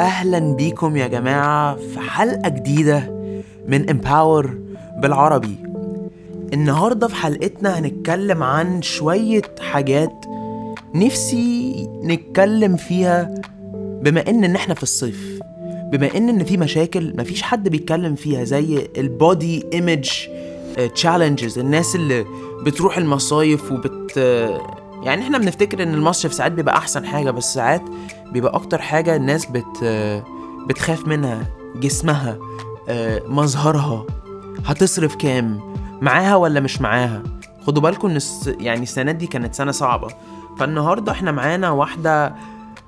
أهلا بيكم يا جماعة في حلقة جديدة من Empower بالعربي. النهارده في حلقتنا هنتكلم عن شوية حاجات نفسي نتكلم فيها بما إن إن إحنا في الصيف بما إن إن في مشاكل مفيش حد بيتكلم فيها زي ال body image challenges الناس اللي بتروح المصايف وبت يعني إحنا بنفتكر إن المصيف ساعات بيبقى أحسن حاجة بس ساعات بيبقى أكتر حاجة الناس بت بتخاف منها جسمها آه، مظهرها هتصرف كام معاها ولا مش معاها؟ خدوا بالكم إن يعني السنة دي كانت سنة صعبة. فالنهاردة إحنا معانا واحدة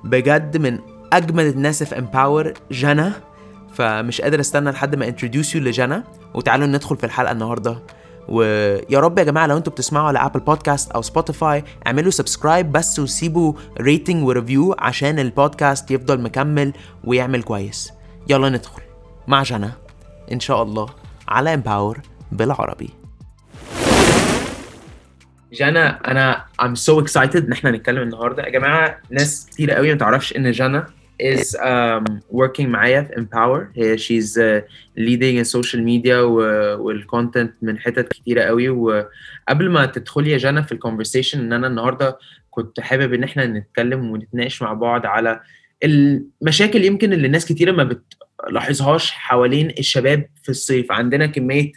بجد من أجمل الناس في Empower جنى. فمش قادر أستنى لحد ما introduce you لجنى. وتعالوا ندخل في الحلقة النهارده. ويا رب يا جماعة لو أنتوا بتسمعوا على Apple Podcast أو Spotify اعملوا subscribe بس وسيبوا rating و review عشان البودكاست يفضل مكمل ويعمل كويس. يلا ندخل. مع جنى إن شاء الله. على Empower بالعربي. جانا أنا I'm so excited إن إحنا نتكلم النهارده. يا جماعة ناس كتير قوي ما تعرفش إن جانا is um, working معايا في Empower هي she's uh, leading in social media وال content من حتت كتيرة قوي. وقبل ما تدخلي يا جانا في ال conversation إن أنا النهارده كنت حابب إن إحنا نتكلم ونتناقش مع بعض على المشاكل يمكن اللي ناس كتيرة ما بتلاحظهاش حوالين الشباب في الصيف. عندنا كمية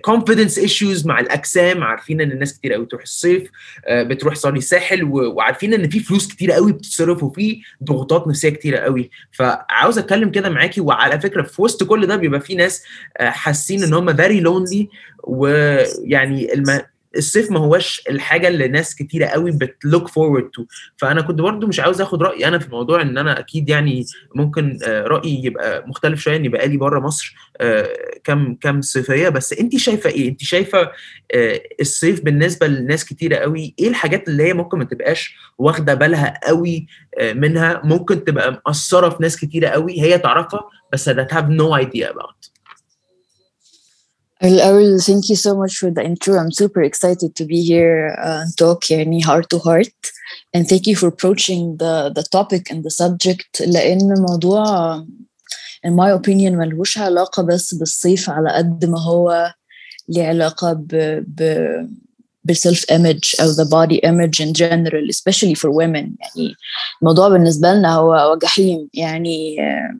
confidence issues مع الأجسام. عارفين إن الناس كتير قوي بتروح الصيف آه، بتروح sorry ساحل وعارفين إن في فلوس كتير قوي بتتصرف وفي ضغوطات نفسية كتير قوي. فعاوز أتكلم كده معاكي وعلى فكرة في وسط كل ده بيبقى في ناس آه، حاسين إن هم very lonely ويعني الم... الصيف ما هوش الحاجة اللي ناس كتيرة قوي بت look forward to فأنا كنت برضو مش عاوز آخد رأيي أنا في الموضوع إن أنا أكيد يعني ممكن آه، رأيي يبقى مختلف شوية اني بقالي بره مصر آه، كم كم صيفية. بس انت شايفة إيه؟ انت شايفة آه، الصيف بالنسبة لناس كتيرة قوي إيه الحاجات اللي هي ممكن ما تبقاش واخدة بالها قوي منها؟ ممكن تبقى مأثرة في ناس كتيرة قوي هي تعرفها بس that have no idea about. Well, Errol, thank you so much for the intro. I'm super excited to be here uh, and talk يعني heart to heart. And thank you for approaching the, the topic and the subject لأن موضوع in my opinion ملهوش علاقة بس بالصيف على قد ما هو ليه علاقة ب, ب بالسيلف ايمج او the body image in general especially for women يعني الموضوع بالنسبة لنا هو هو جحيم يعني um,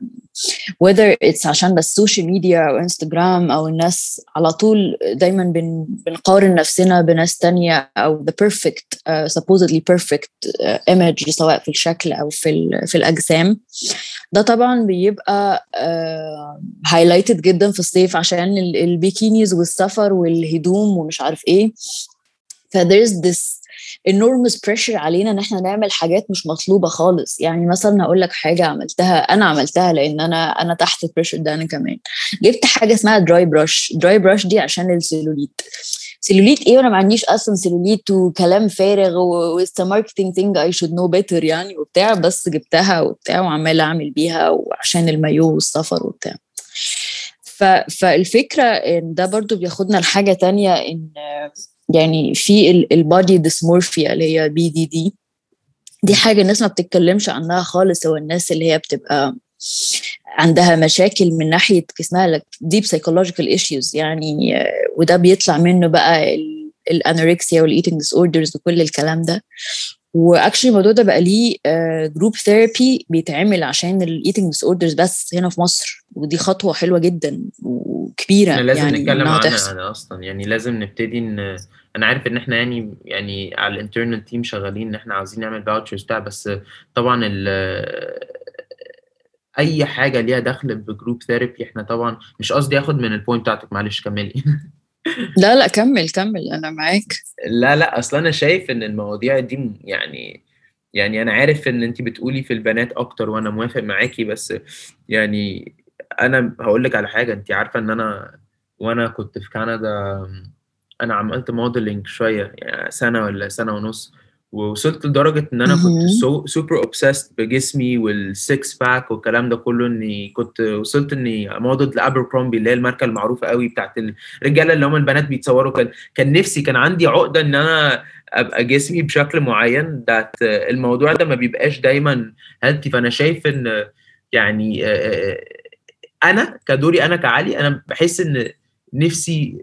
whether it's عشان بس social media أو انستغرام أو الناس على طول دايما بن بنقارن نفسنا بناس تانية أو the perfect uh, supposedly perfect uh, image سواء في الشكل أو في في الأجسام. ده طبعا بيبقى uh, highlighted جدا في الصيف عشان ال- البيكينيز والسفر والهدوم ومش عارف إيه. ف there's this enormous pressure علينا إن إحنا نعمل حاجات مش مطلوبة خالص. يعني مثلا هقول لك حاجة عملتها أنا عملتها لأن أنا أنا تحت ال pressure ده أنا كمان. جبت حاجة اسمها dry brush dry brush دي عشان ال cellulite. cellulite إيه؟ وأنا ما عنديش أصلا سيلوليت وكلام فارغ it's marketing thing I should know better يعني وبتاع بس جبتها وبتاع وعمالة أعمل بيها وعشان المايو والسفر وبتاع. فالفكرة إن ده برضو بياخدنا لحاجة تانية إن يعني في ال body dysmorphia اللي هي BDD دي حاجة الناس ما بتتكلمش عنها خالص هو الناس اللي هي بتبقى عندها مشاكل من ناحية اسمها deep psychological issues يعني آه، وده بيطلع منه بقى ال anorexia وال eating disorders وكل الكلام ده. و actually الموضوع ده بقى ليه group therapy بيتعمل عشان ال eating disorders بس هنا في مصر ودي خطوة حلوة جدا وكبيرة إحنا لازم يعني نتكلم عنها أصلا. يعني لازم نبتدي إن أنا عارف إن إحنا يعني يعني على ال internal team شغالين إن إحنا عاوزين نعمل vouchers بتاع بس طبعا ال أي حاجة ليها دخل ب group therapy إحنا طبعا مش قصدي آخد من ال point بتاعتك معلش كملي. لا لا كمل كمل أنا معاك. لا لا أصل أنا شايف إن المواضيع دي يعني يعني أنا عارف إن انت بتقولي في البنات أكتر وأنا موافق معاكي بس يعني أنا هقول لك على حاجة انت عارفة إن أنا وأنا كنت في كندا أنا عملت modelling شوية يعني سنة ولا سنة ونص ووصلت لدرجة إن أنا كنت. so super obsessed بجسمي وال six pack والكلام ده كله إني كنت وصلت إني موديل ل Abercrombie اللي هي الماركة المعروفة قوي بتاعت الرجالة اللي هم البنات بيتصوروا كان كان نفسي كان عندي عقدة إن أنا أبقى جسمي بشكل معين ده الموضوع ده ما بيبقاش دايما healthy فأنا شايف إن يعني أنا كدوري أنا كعلي أنا بحس إن نفسي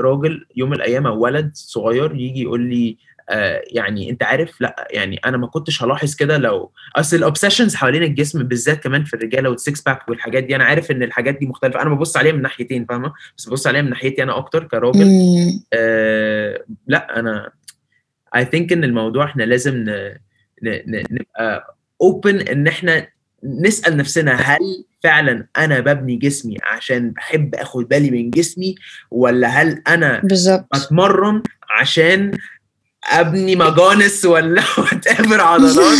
راجل يوم من الأيام أو ولد صغير يجي يقول لي آه، يعني أنت عارف لأ يعني أنا ما كنتش هلاحظ كده لو أصل ال obsessions حوالين الجسم بالذات كمان في الرجالة وال six pack والحاجات دي أنا عارف إن الحاجات دي مختلفة أنا ببص عليها من ناحيتين فاهمة بس ببص عليها من ناحيتي أنا أكتر كراجل. آه لأ أنا I think إن الموضوع إحنا لازم. نبقى open إن إحنا نسأل نفسنا هل فعلا أنا ببني جسمي عشان بحب أخد بالي من جسمي ولا هل أنا بالظبط. بتمرن عشان أبني muscles ولا whatever عضلات؟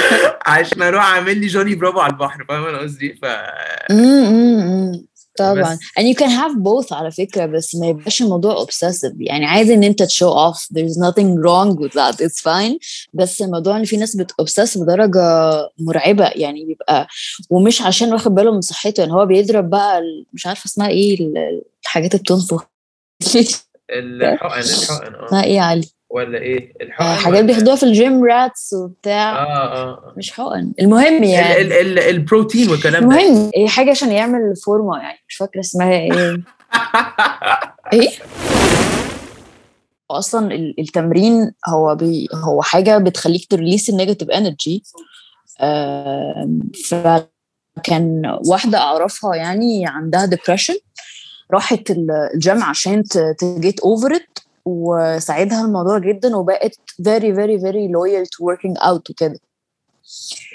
عشان أروح أعمل لي جوني برافو على البحر فاهم أنا قصدي؟ ف. طبعا. بس- and you can have both على فكرة بس ما يبقاش الموضوع obsessive. يعني عادي إن أنت show off there's nothing wrong with that it's fine. بس الموضوع إن في ناس بت obsess بدرجة مرعبة. يعني بيبقى ومش عشان واخد باله من صحته يعني هو بيضرب بقى مش عارفة اسمها إيه ال- الحاجات اللي بتنفخ الحقن الحقن آه. إيه يا علي؟ ولا إيه؟ الحقن آه، حاجات بياخدوها في الجيم راتس وبتاع. آه آه. مش حقن. المهم ال يعني. ال ال البروتين والكلام ده. المهم هي حاجة عشان يعمل فورمة يعني مش فاكرة اسمها إيه. إيه؟ أصلا ال- التمرين هو بي هو حاجة بتخليك ت release ال negative energy فكان واحدة أعرفها يعني عندها depression راحت ال- الجيم عشان ت get over it وساعدها الموضوع جدا وبقت very very very loyal to working out وكده.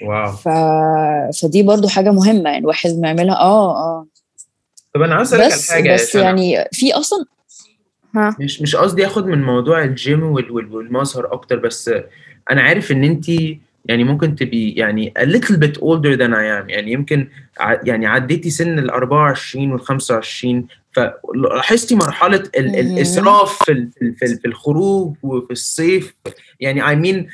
wow. ف... فدي برضو حاجة مهمة يعني الواحد ما يعملها. آه آه. طب أنا عاوز أسألك على بس حاجة بس يعني في أصلا ها؟ مش مش قصدي آخد من موضوع الجيم وال- وال- والمظهر أكتر بس أنا عارف إن انت يعني ممكن تبي يعني a little bit older than I am. يعني يمكن ع- يعني عديتي سن ال 24 وال 25 فلاحظتي مرحلة. الإسراف في في ال- في ال- في الخروج وفي الصيف. يعني I mean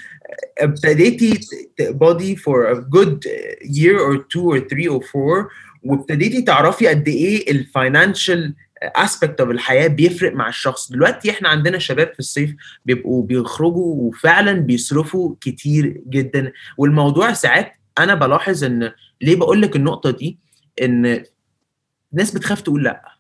ابتديتي تقبضي for a good year or two or three or four وابتديتي تعرفي قد إيه ال financial aspect of الحياة بيفرق مع الشخص. دلوقتي إحنا عندنا شباب في الصيف بيبقوا بيخرجوا وفعلا بيصرفوا كتير جدا. والموضوع ساعات أنا بلاحظ إن ليه بقول لك النقطة دي؟ إن ناس بتخاف تقول لأ.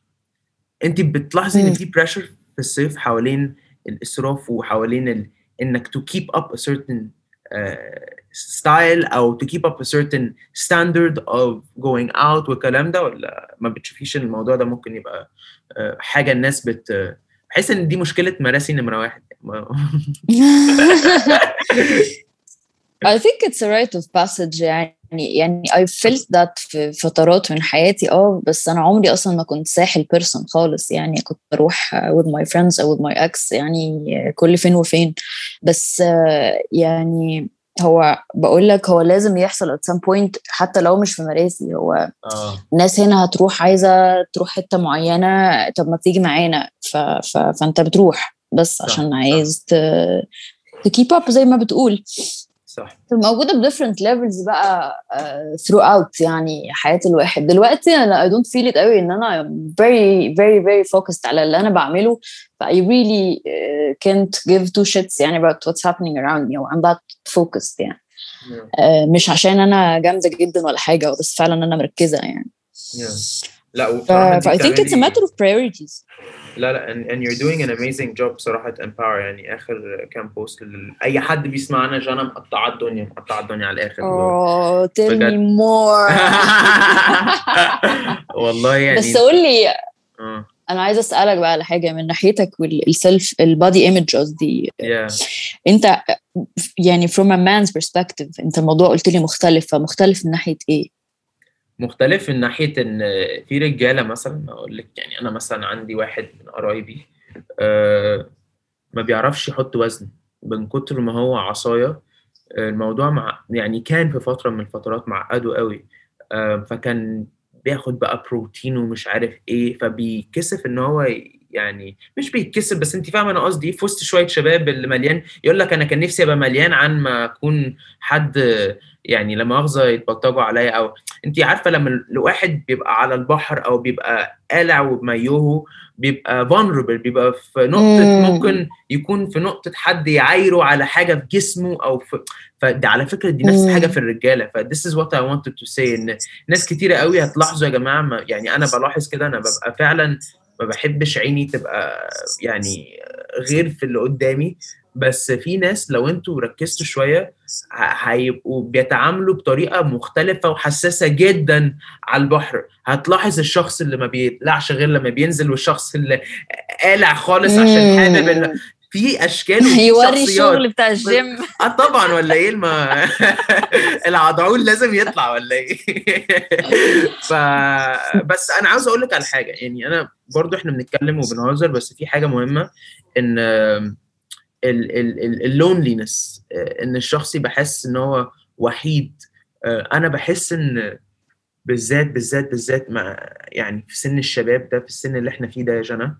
انت بتلاحظي ان. في pressure في الصيف حوالين الاسراف وحوالين ال... انك to keep up a certain uh, style أو to keep up a certain standard of going out والكلام ده ولا ما بتشوفيش إن الموضوع ده ممكن يبقى آه، حاجة الناس بت بحس إن دي مشكلة مراسي نمرة واحد I think it's a rite of passage يعني. يعني I felt that في فترات من حياتي آه بس أنا عمري أصلا ما كنت ساحل بيرسون خالص يعني. كنت بروح with my friends أو with my ex يعني كل فين وفين. بس آه، يعني هو بقول لك هو لازم يحصل at some point حتى لو مش في مراسي. هو آه. الناس هنا هتروح عايزة تروح حتة معينة طب ما تيجي معانا؟ ف... ف... فأنت بتروح. بس عشان. عايز ت... تكيب اب زي ما بتقول. صح موجودة ب different levels بقى uh, throughout يعني حياة الواحد دلوقتي أنا I don't feel it قوي أنا I'm very very very focused على اللي أنا بعمله ف I really uh, can't give two shits يعني about what's happening around me و I'm that focused يعني Yeah. uh, مش عشان أنا جامدة جدا ولا حاجة بس فعلا أنا مركزة يعني Yeah. لا ف, ف I think it's a matter of priorities لا لا and, and you're doing an amazing job بصراحة empower يعني آخر كام بوست. أي حد بيسمعنا جانا مقطعة الدنيا مقطعة الدنيا على الآخر tell بجد. me more والله يعني بس قول لي آه أنا عايزة أسألك بقى على حاجة من ناحيتك والسيلف البادي ايمج قصدي. أنت يعني from a man's perspective أنت الموضوع قلت لي مختلف فمختلف من ناحية إيه؟ مختلف من ناحية إن في رجالة مثلا أقول لك يعني أنا مثلا عندي واحد من قرايبي آه ما بيعرفش يحط وزن. من كتر ما هو عصاية آه، الموضوع مع يعني كان في فترة من الفترات معقده قوي. آه فكان بياخد بقى بروتين ومش عارف إيه فبيكسف إن هو يعني مش بيتكسر بس انت فاهمة أنا قصدي في وسط شوية شباب اللي مليان يقول لك أنا كان نفسي أبقى مليان عن ما أكون حد يعني لما مؤاخذة يتبطجوا عليا أو أنت عارفة لما الواحد بيبقى على البحر أو بيبقى قالع وبمايوه بيبقى vulnerable بيبقى في نقطة مم. ممكن يكون في نقطة حد يعايره على حاجة في جسمه أو في فدي على فكرة دي نفس مم. حاجة في الرجالة ف this is what I wanted to say إن ناس كتيرة قوي هتلاحظوا يا جماعة ما يعني أنا بلاحظ كده أنا ببقى فعلا ما بحبش عيني تبقى يعني غير في اللي قدامي. بس في ناس لو أنتوا ركزتوا شوية هيبقوا بيتعاملوا بطريقة مختلفة وحساسة جدا على البحر. هتلاحظ الشخص اللي ما بيقلعش غير لما بينزل والشخص اللي قالع خالص عشان حابب في أشكال وفي يوري شخصيات. الشغل بتاع الجيم. آه طبعا ولا إيه الما العضعون لازم يطلع ولا إيه؟ ف بس أنا عاوز أقول لك على حاجة. يعني أنا برضو إحنا بنتكلم وبنهزر بس في حاجة مهمة إن ال loneliness إن الشخص يبقى حاسس إن هو وحيد. آه، أنا بحس إن بالذات بالذات بالذات مع يعني في سن الشباب ده في السن اللي إحنا فيه ده يا جنى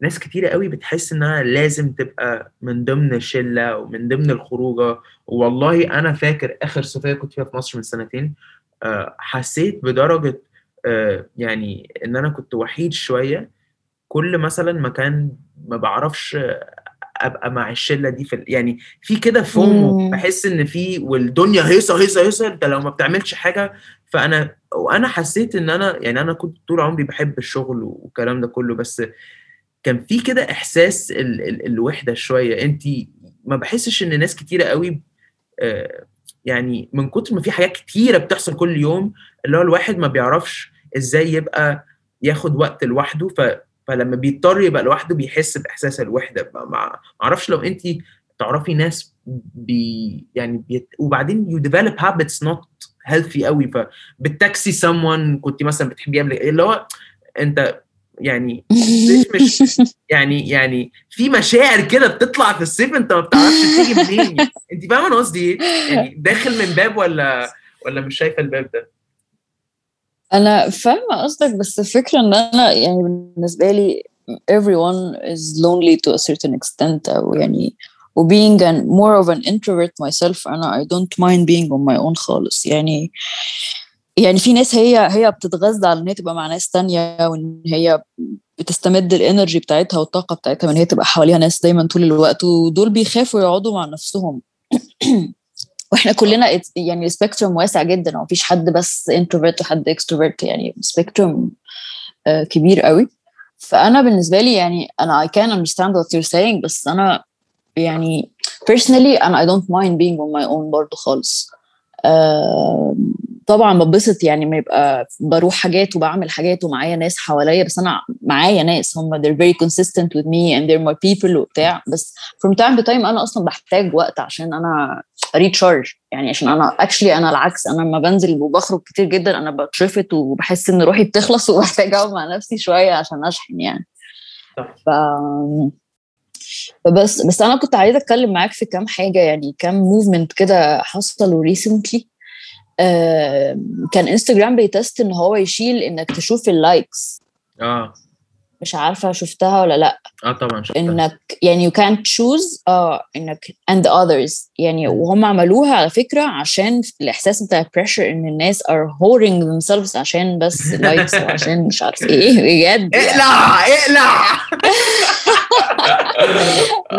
ناس كتيرة قوي بتحس إنها لازم تبقى من ضمن الشلة ومن ضمن الخروجة. والله أنا فاكر آخر صيفية كنت فيها في مصر من سنتين آه، حسيت بدرجة آه، يعني إن أنا كنت وحيد شوية. كل مثلا مكان ما بعرفش أبقى مع الشلة دي في يعني في كده فومو. بحس إن في والدنيا هيصة هيصة هيصة أنت لو ما بتعملش حاجة. فأنا وأنا حسيت إن أنا يعني أنا كنت طول عمري بحب الشغل والكلام ده كله. بس كان في كده إحساس ال ال الوحدة شوية. أنت ما بحسش إن ناس كتيرة قوي آه، يعني من كتر ما في حاجات كتيرة بتحصل كل يوم اللي هو الواحد ما بيعرفش إزاي يبقى ياخد وقت لوحده ف فلما بيضطر يبقى لوحده بيحس بإحساس الوحدة. ما أعرفش لو أنت تعرفي ناس بي يعني بيت وبعدين you develop habits not healthy قوي فبتاكسي someone كنت مثلا بتحبيه قبل اللي هو أنت يعني مش مش يعني يعني في مشاعر كده بتطلع في الصيف انت ما بتعرفش تيجي منين انت فاهمة أنا قصدي إيه؟ يعني داخل من باب ولا ولا مش شايفة الباب ده؟ أنا فاهمة قصدك بس الفكرة إن أنا يعني بالنسبة لي everyone is lonely to a certain extent أو يعني و being an more of an introvert myself أنا I don't mind being on my own خالص يعني يعني في ناس هي هي بتتغذى على إن هي تبقى مع ناس تانية وإن هي بتستمد ال energy بتاعتها والطاقة بتاعتها من هي تبقى حواليها ناس دايما طول الوقت ودول بيخافوا يقعدوا مع نفسهم. وإحنا كلنا يعني ال spectrum واسع جدا ما فيش حد بس introvert وحد extrovert يعني spectrum كبير قوي. فأنا بالنسبة لي يعني أنا I can understand what you're saying بس أنا يعني personally أنا I don't mind being on my own برضو خالص. طبعا ببسط يعني ما يبقى بروح حاجات وبعمل حاجات ومعايا ناس حواليا بس أنا معايا ناس هم they're very consistent with me and they're my people وبتاع. بس from time to time أنا أصلا بحتاج وقت عشان أنا recharge يعني عشان أنا actually أنا العكس أنا لما بنزل وبخرج كتير جدا أنا بترفت وبحس إن روحي بتخلص وبحتاج أقعد مع نفسي شوية عشان أشحن يعني. ف فبس بس أنا كنت عايزة أتكلم معاك في كام حاجة يعني كام movement كده حصلوا recently كان انستجرام بي test إن هو يشيل إنك تشوف ال likes آه. مش عارفة شفتها ولا لأ. آه طبعا شفتها. إنك يعني you can't choose آه إنك and the others. يعني وهم عملوها على فكرة عشان الإحساس بتاع pressure إن الناس are whoring themselves عشان بس likes وعشان مش عارف إيه بجد يعني. اقلع. اقلع بس آه،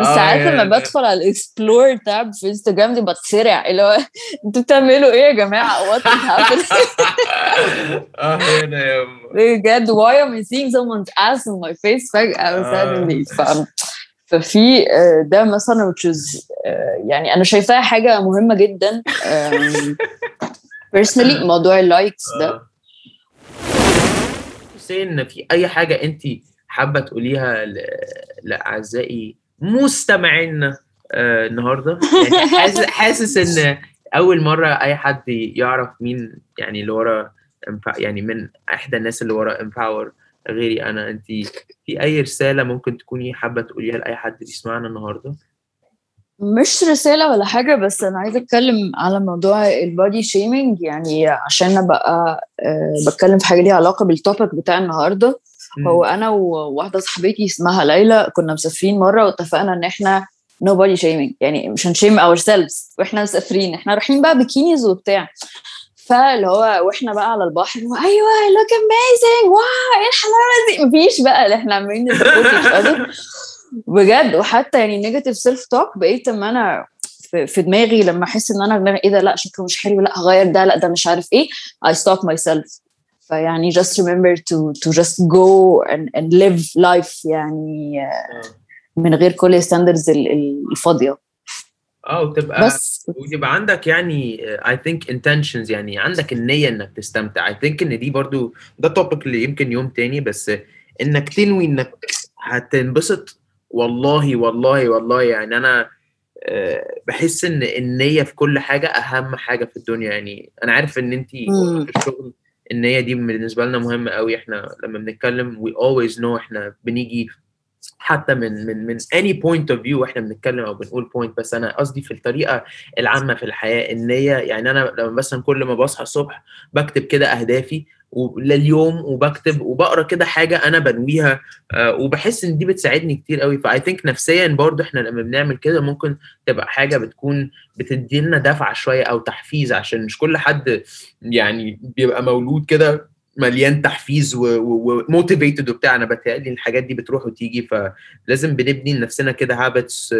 ساعات لما يعني- بدخل على ال explore tab في انستجرام دي بتسرع اللي هو أنتوا بتعملوا إيه يا جماعة what آه هنا يا. بجد why am I seeing someone's ass on my face فجأة آه. suddenly. ففي آه، ده مثلا which is آه، يعني أنا شايفاها حاجة مهمة جدا personally موضوع ال likes ده آه. سي إن في أي حاجة انت حابة تقوليها لأعزائي مستمعينا آه النهارده؟ يعني حاسس حاسس إن أول مرة أي حد يعرف مين يعني اللي ورا يعني من إحدى الناس اللي ورا Empower غيري أنا أنت في أي رسالة ممكن تكوني حابة تقوليها لأي حد بيسمعنا النهارده؟ مش رسالة ولا حاجة بس أنا عايزة أتكلم على موضوع ال body shaming يعني عشان أبقى آه، بتكلم في حاجة ليها علاقة بال topic بتاع النهاردة. هو أنا وواحدة صاحبتي اسمها ليلى كنا مسافرين مرة واتفقنا إن إحنا no body shaming يعني مش هن shame ourselves وإحنا مسافرين إحنا رايحين بقى بكينيز وبتاع. فاللي هو وإحنا بقى على البحر أيوه look amazing wow إيه الحلاوة دي؟ مفيش بقى اللي إحنا عاملين بجد وحتى يعني negative self talk بقيت اما أنا في دماغي لما أحس إن أنا دماغي إيه ده؟ لأ شكله مش حلو لأ هغير ده لأ ده مش عارف إيه I stop myself. فيعني just remember to to just go and, and live life يعني من غير كل ال standards الفاضية. آه وتبقى بس. ويبقى عندك يعني I think intentions يعني عندك النية إنك تستمتع. I think إن دي برضو ده topic اللي يمكن يوم تاني بس إنك تنوي إنك هتنبسط. والله والله والله يعني أنا بحس إن النية في كل حاجة أهم حاجة في الدنيا يعني. أنا عارف إن انت في الشغل النية دي بالنسبة لنا مهمة قوي إحنا لما بنتكلم we always know إحنا بنيجي حتى من من من any point of view وإحنا بنتكلم أو بنقول point. بس أنا قصدي في الطريقة العامة في الحياة النيه يعني أنا لما مثلا كل ما بصحى الصبح بكتب كده أهدافي لليوم وبكتب وبقرأ كده حاجة أنا بنويها أه وبحس إن دي بتساعدني كتير قوي فاي ثينك نفسيا برضو إحنا لما بنعمل كده ممكن تبقى حاجة بتكون بتدي لنا دفعة شوية أو تحفيز عشان مش كل حد يعني بيبقى مولود كده مليان تحفيز و motivated وبتاع. أنا بتهيألي الحاجات دي بتروح وتيجي فلازم بنبني لنفسنا كده habits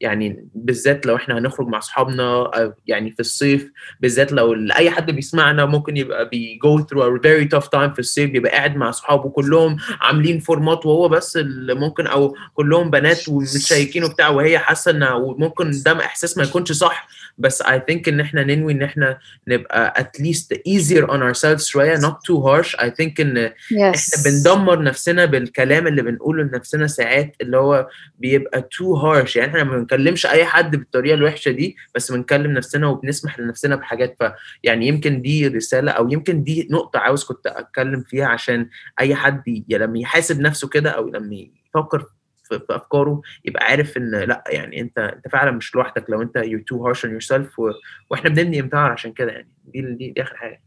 يعني بالذات لو إحنا هنخرج مع أصحابنا يعني في الصيف بالذات لو أي حد بيسمعنا ممكن يبقى بي go through a very tough time في الصيف بيبقى قاعد مع أصحابه كلهم عاملين فورمات وهو بس اللي ممكن أو كلهم بنات ومتشيكين وبتاع وهي حاسة ان وممكن ده إحساس ما يكونش صح. بس I think إن إحنا ننوي إن إحنا نبقى at least easier on ourselves شوية not too harsh. I think إن yes. إحنا بندمر نفسنا بالكلام اللي بنقوله لنفسنا ساعات اللي هو بيبقى too harsh. يعني إحنا بنكلمش أي حد بالطريقة الوحشة دي بس بنكلم نفسنا وبنسمح لنفسنا بحاجات. ف يعني يمكن دي رسالة أو يمكن دي نقطة عاوز كنت أتكلم فيها عشان أي حد لما يحاسب نفسه كده أو لما يفكر في أفكاره يبقى عارف إن لأ يعني أنت أنت فعلا مش لوحدك لو أنت you're too harsh on yourself و... وإحنا بنبني امتار عشان كده يعني. دي دي, دي آخر حاجة.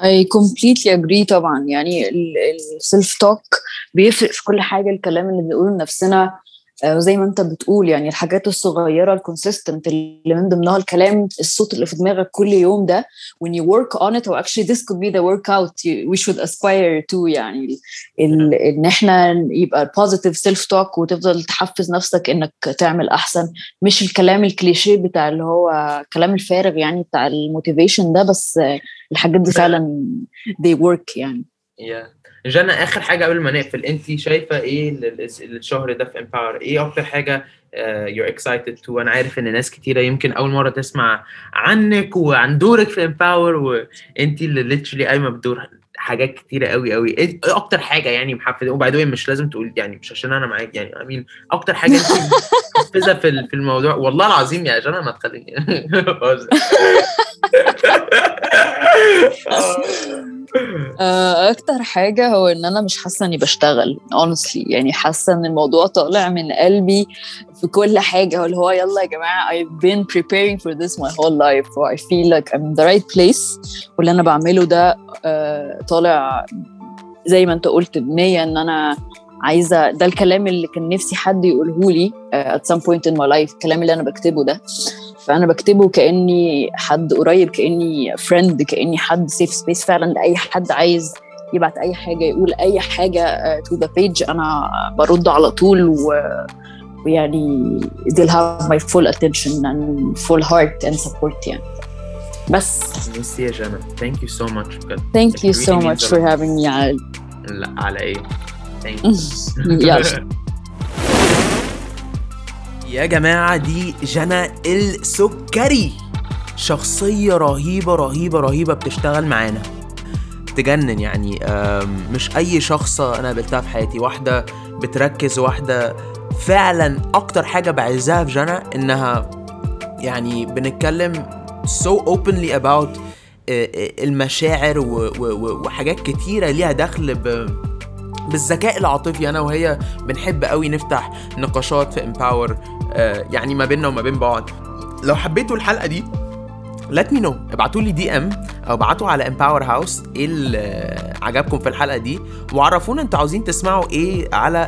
I completely agree طبعا. يعني ال self talk بيفرق في كل حاجة. الكلام اللي بنقوله لنفسنا وزي ما انت بتقول يعني الحاجات الصغيرة ال consistent اللي من ضمنها الكلام الصوت اللي في دماغك كل يوم ده when you work on it or actually this could be the workout we should aspire to يعني ال, إن إحنا يبقى positive self talk وتفضل تحفز نفسك إنك تعمل أحسن. مش الكلام الكليشيه بتاع اللي هو الكلام الفارغ يعني بتاع ال motivation ده بس الحاجات دي فعلا they work يعني. Yeah. جانا آخر حاجة قبل ما نقفل. انت شايفة إيه الشهر ده في Empower إيه أكتر حاجة you're excited to أنا عارف إن ناس كتيرة يمكن أول مرة تسمع عنك وعن دورك في Empower وانت اللي literally قايمة بدور حاجات كتيرة قوي قوي إيه أكتر حاجة يعني محفزة؟ وبعد مش لازم تقول يعني مش عشان أنا معاك يعني امين أكتر حاجة انت محفزة في في الموضوع؟ والله العظيم يا جانا ما تخليني. أكتر حاجة هو إن أنا مش حاسة إني بشتغل honestly. يعني حاسة إن الموضوع طالع من قلبي في كل حاجة اللي هو يلا يا جماعة I've been preparing for this my whole life so I feel like I'm the right place. واللي أنا بعمله ده طالع زي ما أنت قلت بنية إن أنا عايزة ده الكلام اللي كان نفسي حد يقوله لي at some point in my life الكلام اللي أنا بكتبه ده. فأنا بكتبه كأني حد قريب كأني friend كأني حد safe space فعلا لأي حد عايز يبعت أي حاجة يقول أي حاجة to the page أنا برد على طول و ويعني they'll have my full attention and full heart and support يعني. بس. ميرسي يا جنى. Thank you so much بجد. Thank you so much for having me على لا على إيه؟ Thank you. يلا. يا جماعة دي جنى السكري. شخصية رهيبة رهيبة رهيبة بتشتغل معانا. تجنن يعني مش أي شخصة أنا قابلتها في حياتي. واحدة بتركز واحدة فعلا أكتر حاجة بعزها في جنى إنها يعني بنتكلم so openly about المشاعر وحاجات كتيرة ليها دخل بالذكاء العاطفي. أنا وهي بنحب قوي نفتح نقاشات في Empower يعني ما بيننا وما بين بعض. لو حبيتوا الحلقة دي let me know. ابعتوا لي DM أو ابعتوا على Empower House إيه اللي عجبكم في الحلقة دي. وعرفونا أنتوا عاوزين تسمعوا إيه على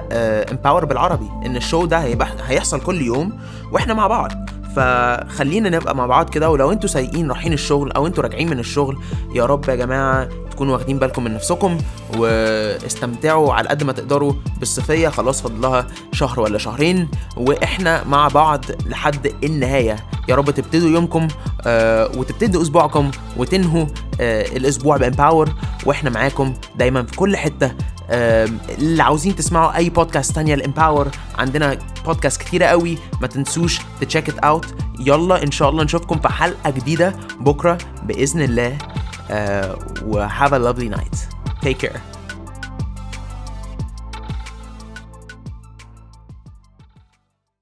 Empower بالعربي. إن ال show ده هيبقى هيحصل كل يوم وإحنا مع بعض. فخلينا نبقى مع بعض كده ولو أنتوا سايقين رايحين الشغل أو أنتوا راجعين من الشغل يا رب يا جماعة تكونوا واخدين بالكم من نفسكم واستمتعوا على قد ما تقدروا بالصيفية. خلاص فاضلها شهر ولا شهرين وإحنا مع بعض لحد النهاية. يا رب تبتدوا يومكم آه وتبتدوا أسبوعكم وتنهوا آه الأسبوع ب Empower. وإحنا معاكم دايما في كل حتة. اللي عاوزين تسمعوا أي بودكاست تانية ال Empower عندنا بودكاست كتيرة قوي. ما تنسوش check it out يلا إن شاء الله نشوفكم في حلقة جديدة بكرة بإذن الله. Uh, have a lovely night. Take care